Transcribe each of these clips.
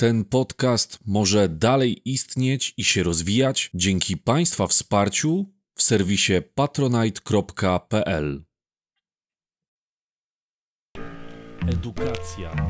Ten podcast może dalej istnieć i się rozwijać dzięki Państwa wsparciu w serwisie patronite.pl. Edukacja.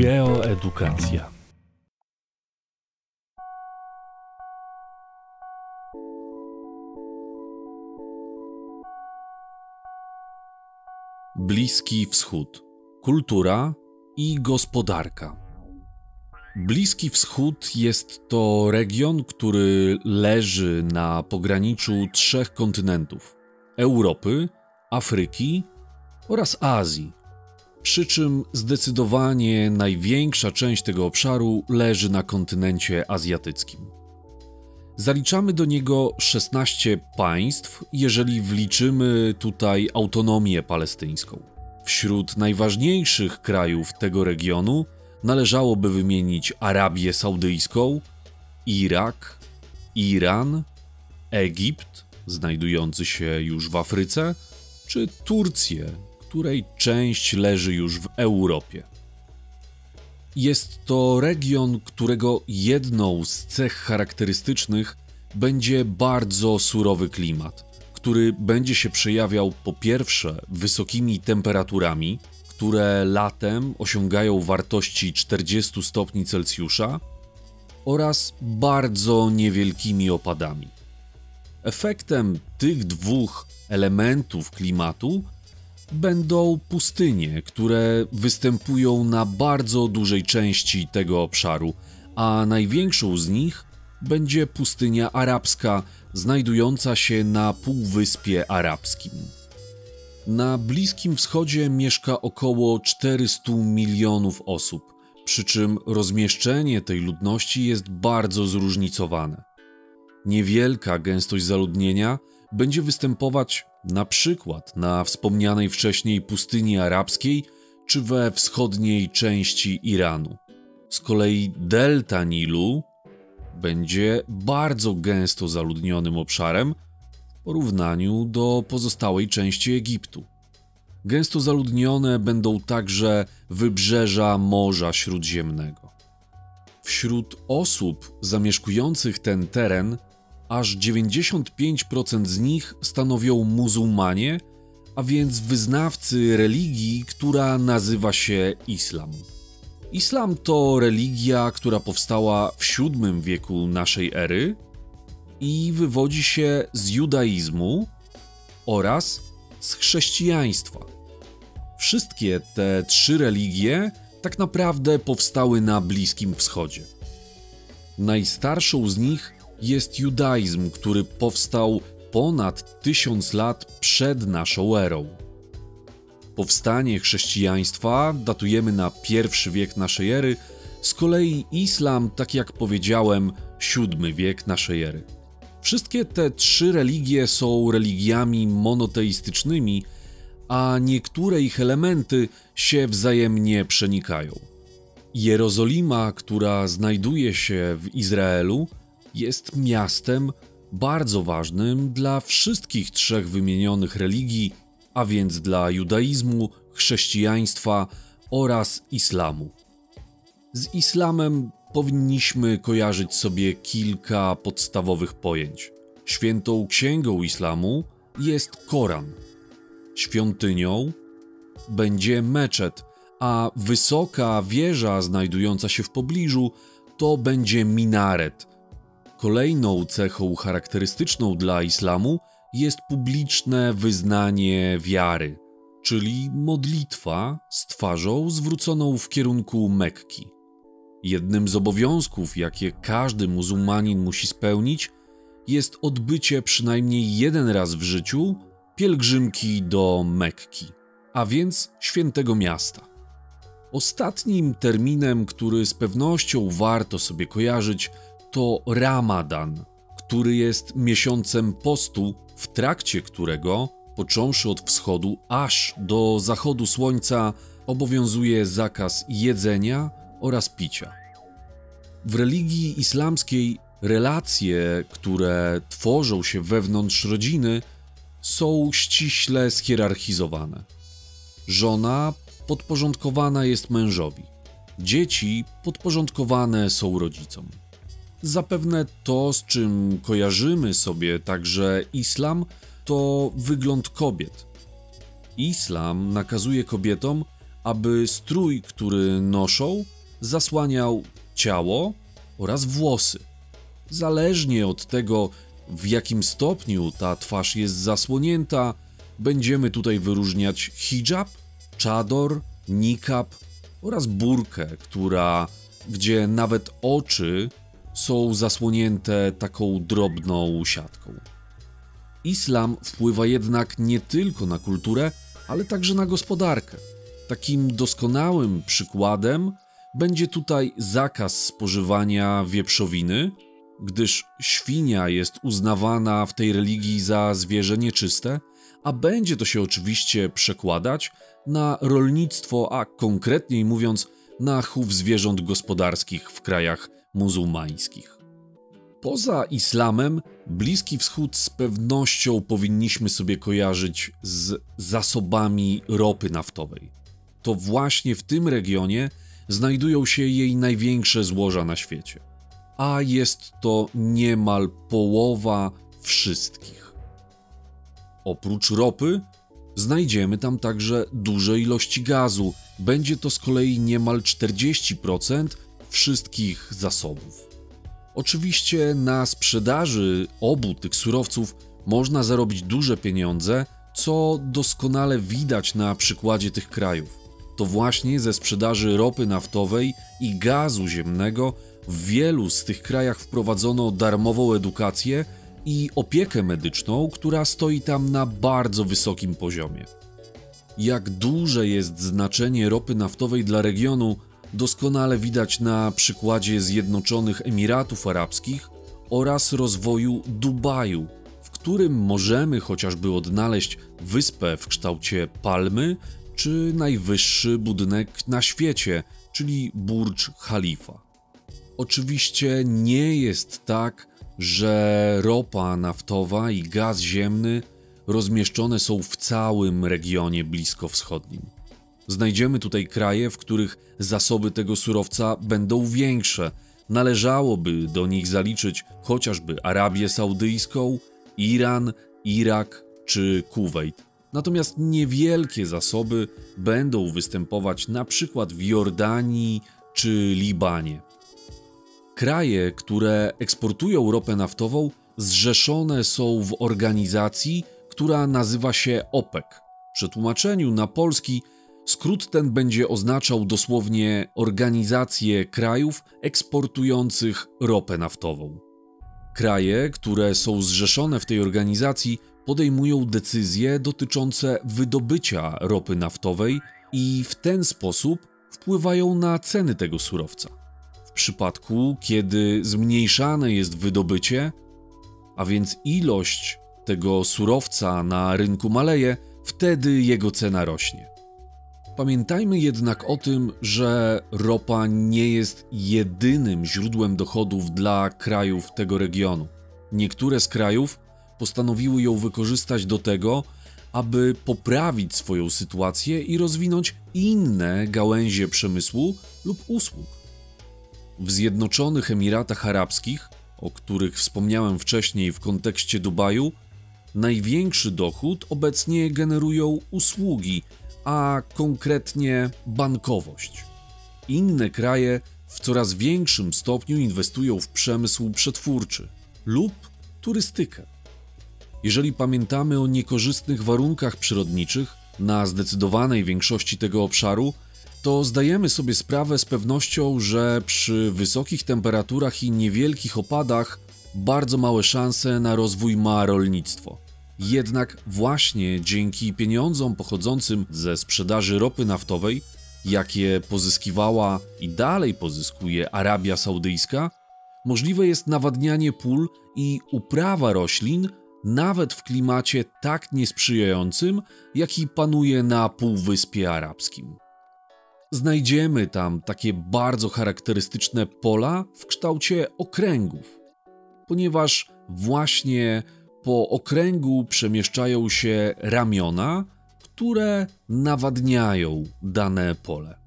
Geoedukacja. Bliski Wschód. Kultura i gospodarka. Bliski Wschód jest to region, który leży na pograniczu trzech kontynentów: Europy, Afryki oraz Azji. Przy czym zdecydowanie największa część tego obszaru leży na kontynencie azjatyckim. Zaliczamy do niego 16 państw, jeżeli wliczymy tutaj autonomię palestyńską. Wśród najważniejszych krajów tego regionu należałoby wymienić Arabię Saudyjską, Irak, Iran, Egipt, znajdujący się już w Afryce, czy Turcję, której część leży już w Europie. Jest to region, którego jedną z cech charakterystycznych będzie bardzo surowy klimat, który będzie się przejawiał po pierwsze wysokimi temperaturami, które latem osiągają wartości 40 stopni Celsjusza, oraz bardzo niewielkimi opadami. Efektem tych dwóch elementów klimatu będą pustynie, które występują na bardzo dużej części tego obszaru, a największą z nich będzie pustynia arabska, znajdująca się na Półwyspie Arabskim. Na Bliskim Wschodzie mieszka około 400 milionów osób, przy czym rozmieszczenie tej ludności jest bardzo zróżnicowane. Niewielka gęstość zaludnienia będzie występować na przykład na wspomnianej wcześniej pustyni arabskiej czy we wschodniej części Iranu. Z kolei delta Nilu będzie bardzo gęsto zaludnionym obszarem porównaniu do pozostałej części Egiptu. Gęsto zaludnione będą także wybrzeża Morza Śródziemnego. Wśród osób zamieszkujących ten teren aż 95% z nich stanowią muzułmanie, a więc wyznawcy religii, która nazywa się islam. Islam to religia, która powstała w VII wieku naszej ery i wywodzi się z judaizmu oraz z chrześcijaństwa. Wszystkie te trzy religie tak naprawdę powstały na Bliskim Wschodzie. Najstarszą z nich jest judaizm, który powstał ponad tysiąc lat przed naszą erą. Powstanie chrześcijaństwa datujemy na pierwszy wiek naszej ery, z kolei islam, tak jak powiedziałem, siódmy wiek naszej ery. Wszystkie te trzy religie są religiami monoteistycznymi, a niektóre ich elementy się wzajemnie przenikają. Jerozolima, która znajduje się w Izraelu, jest miastem bardzo ważnym dla wszystkich trzech wymienionych religii, a więc dla judaizmu, chrześcijaństwa oraz islamu. Z islamem powinniśmy kojarzyć sobie kilka podstawowych pojęć. Świętą księgą islamu jest Koran. Świątynią będzie meczet, a wysoka wieża znajdująca się w pobliżu to będzie minaret, Kolejną cechą charakterystyczną dla islamu jest publiczne wyznanie wiary, czyli modlitwa z twarzą zwróconą w kierunku Mekki. Jednym z obowiązków, jakie każdy muzułmanin musi spełnić, jest odbycie przynajmniej jeden raz w życiu pielgrzymki do Mekki, a więc świętego miasta. Ostatnim terminem, który z pewnością warto sobie kojarzyć, to Ramadan, który jest miesiącem postu, w trakcie którego, począwszy od wschodu aż do zachodu słońca, obowiązuje zakaz jedzenia oraz picia. W religii islamskiej relacje, które tworzą się wewnątrz rodziny, są ściśle schierarchizowane. Żona podporządkowana jest mężowi. dzieci podporządkowane są rodzicom. Zapewne to, z czym kojarzymy sobie także islam, to wygląd kobiet. Islam nakazuje kobietom, aby strój, który noszą, zasłaniał ciało oraz włosy. Zależnie od tego, w jakim stopniu ta twarz jest zasłonięta, będziemy tutaj wyróżniać hijab, czador, nikab oraz burkę, która, gdzie nawet oczy są zasłonięte taką drobną siatką. Islam wpływa jednak nie tylko na kulturę, ale także na gospodarkę. Takim doskonałym przykładem będzie tutaj zakaz spożywania wieprzowiny, gdyż świnia jest uznawana w tej religii za zwierzę nieczyste, a będzie to się oczywiście przekładać na rolnictwo, a konkretniej mówiąc, na chów zwierząt gospodarskich w krajach muzułmańskich. Poza islamem, Bliski Wschód z pewnością powinniśmy sobie kojarzyć z zasobami ropy naftowej. To właśnie w tym regionie znajdują się jej największe złoża na świecie, a jest to niemal połowa wszystkich. Oprócz ropy, znajdziemy tam także duże ilości gazu. Będzie to z kolei niemal 40% wszystkich zasobów. Oczywiście na sprzedaży obu tych surowców można zarobić duże pieniądze, co doskonale widać na przykładzie tych krajów. To właśnie ze sprzedaży ropy naftowej i gazu ziemnego w wielu z tych krajach wprowadzono darmową edukację i opiekę medyczną, która stoi tam na bardzo wysokim poziomie. Jak duże jest znaczenie ropy naftowej dla regionu, doskonale widać na przykładzie Zjednoczonych Emiratów Arabskich oraz rozwoju Dubaju, w którym możemy chociażby odnaleźć wyspę w kształcie palmy czy najwyższy budynek na świecie, czyli Burj Khalifa. Oczywiście nie jest tak, że ropa naftowa i gaz ziemny rozmieszczone są w całym regionie bliskowschodnim. Znajdziemy tutaj kraje, w których zasoby tego surowca będą większe. Należałoby do nich zaliczyć chociażby Arabię Saudyjską, Iran, Irak czy Kuwait. Natomiast niewielkie zasoby będą występować na przykład w Jordanii czy Libanie. Kraje, które eksportują ropę naftową, zrzeszone są w organizacji, która nazywa się OPEC. W przetłumaczeniu na polski skrót ten będzie oznaczał dosłownie Organizację Krajów Eksportujących Ropę Naftową. Kraje, które są zrzeszone w tej organizacji, podejmują decyzje dotyczące wydobycia ropy naftowej i w ten sposób wpływają na ceny tego surowca. W przypadku, kiedy zmniejszane jest wydobycie, a więc ilość tego surowca na rynku maleje, wtedy jego cena rośnie. Pamiętajmy jednak o tym, że ropa nie jest jedynym źródłem dochodów dla krajów tego regionu. Niektóre z krajów postanowiły ją wykorzystać do tego, aby poprawić swoją sytuację i rozwinąć inne gałęzie przemysłu lub usług. W Zjednoczonych Emiratach Arabskich, o których wspomniałem wcześniej w kontekście Dubaju, największy dochód obecnie generują usługi, a konkretnie bankowość. Inne kraje w coraz większym stopniu inwestują w przemysł przetwórczy lub turystykę. Jeżeli pamiętamy o niekorzystnych warunkach przyrodniczych na zdecydowanej większości tego obszaru, to zdajemy sobie sprawę z pewnością, że przy wysokich temperaturach i niewielkich opadach bardzo małe szanse na rozwój ma rolnictwo. Jednak właśnie dzięki pieniądzom pochodzącym ze sprzedaży ropy naftowej, jakie pozyskiwała i dalej pozyskuje Arabia Saudyjska, możliwe jest nawadnianie pól i uprawa roślin nawet w klimacie tak niesprzyjającym, jaki panuje na Półwyspie Arabskim. Znajdziemy tam takie bardzo charakterystyczne pola w kształcie okręgów, ponieważ właśnie po okręgu przemieszczają się ramiona, które nawadniają dane pole.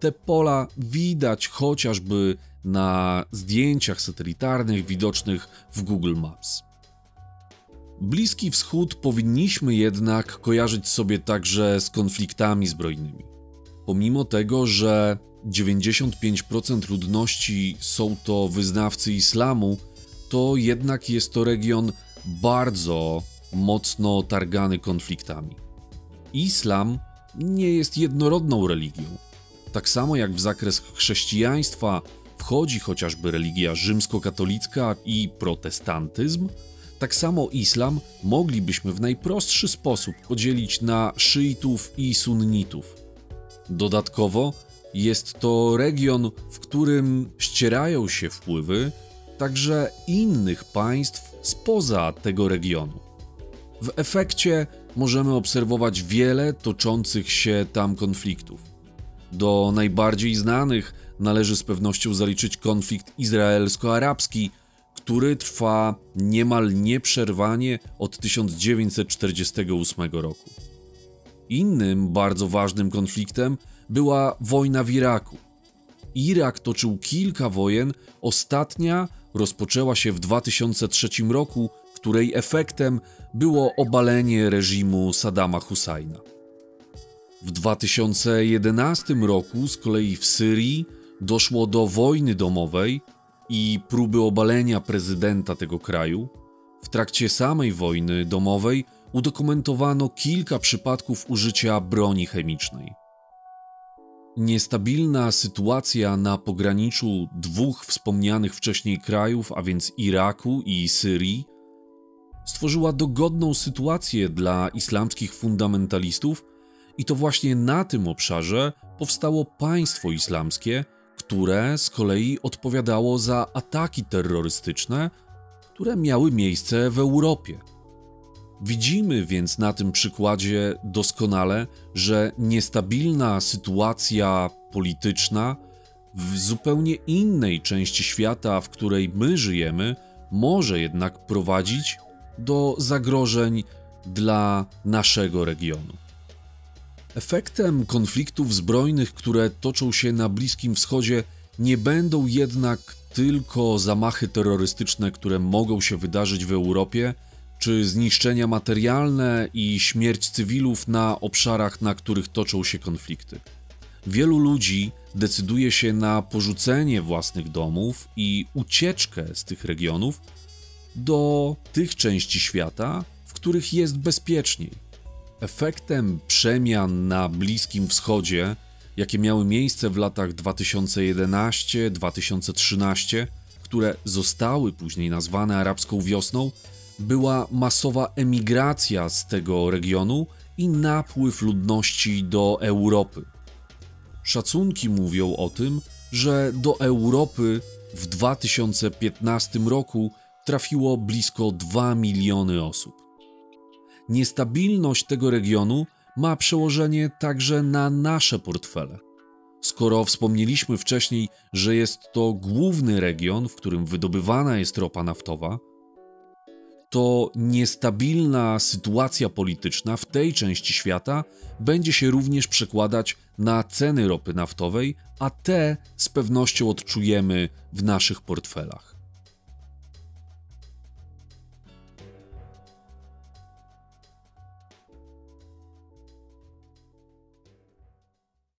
Te pola widać chociażby na zdjęciach satelitarnych widocznych w Google Maps. Bliski Wschód powinniśmy jednak kojarzyć sobie także z konfliktami zbrojnymi. Pomimo tego, że 95% ludności są to wyznawcy islamu, to jednak jest to region bardzo mocno targany konfliktami. Islam nie jest jednorodną religią. Tak samo jak w zakres chrześcijaństwa wchodzi chociażby religia rzymskokatolicka i protestantyzm, tak samo islam moglibyśmy w najprostszy sposób podzielić na szyitów i sunnitów. Dodatkowo jest to region, w którym ścierają się wpływy także innych państw spoza tego regionu. W efekcie możemy obserwować wiele toczących się tam konfliktów. Do najbardziej znanych należy z pewnością zaliczyć konflikt izraelsko-arabski, który trwa niemal nieprzerwanie od 1948 roku. Innym bardzo ważnym konfliktem była wojna w Iraku. Irak toczył kilka wojen, ostatnia rozpoczęła się w 2003 roku, której efektem było obalenie reżimu Saddama Husajna. W 2011 roku z kolei w Syrii doszło do wojny domowej i próby obalenia prezydenta tego kraju. W trakcie samej wojny domowej udokumentowano kilka przypadków użycia broni chemicznej. Niestabilna sytuacja na pograniczu dwóch wspomnianych wcześniej krajów, a więc Iraku i Syrii, stworzyła dogodną sytuację dla islamskich fundamentalistów, i to właśnie na tym obszarze powstało państwo islamskie, które z kolei odpowiadało za ataki terrorystyczne, które miały miejsce w Europie. Widzimy więc na tym przykładzie doskonale, że niestabilna sytuacja polityczna w zupełnie innej części świata, w której my żyjemy, może jednak prowadzić do zagrożeń dla naszego regionu. Efektem konfliktów zbrojnych, które toczą się na Bliskim Wschodzie, nie będą jednak tylko zamachy terrorystyczne, które mogą się wydarzyć w Europie, czy zniszczenia materialne i śmierć cywilów na obszarach, na których toczą się konflikty. Wielu ludzi decyduje się na porzucenie własnych domów i ucieczkę z tych regionów do tych części świata, w których jest bezpieczniej. Efektem przemian na Bliskim Wschodzie, jakie miały miejsce w latach 2011-2013, które zostały później nazwane arabską wiosną, była masowa emigracja z tego regionu i napływ ludności do Europy. Szacunki mówią o tym, że do Europy w 2015 roku trafiło blisko 2 miliony osób. Niestabilność tego regionu ma przełożenie także na nasze portfele. Skoro wspomnieliśmy wcześniej, że jest to główny region, w którym wydobywana jest ropa naftowa, to niestabilna sytuacja polityczna w tej części świata będzie się również przekładać na ceny ropy naftowej, a te z pewnością odczujemy w naszych portfelach.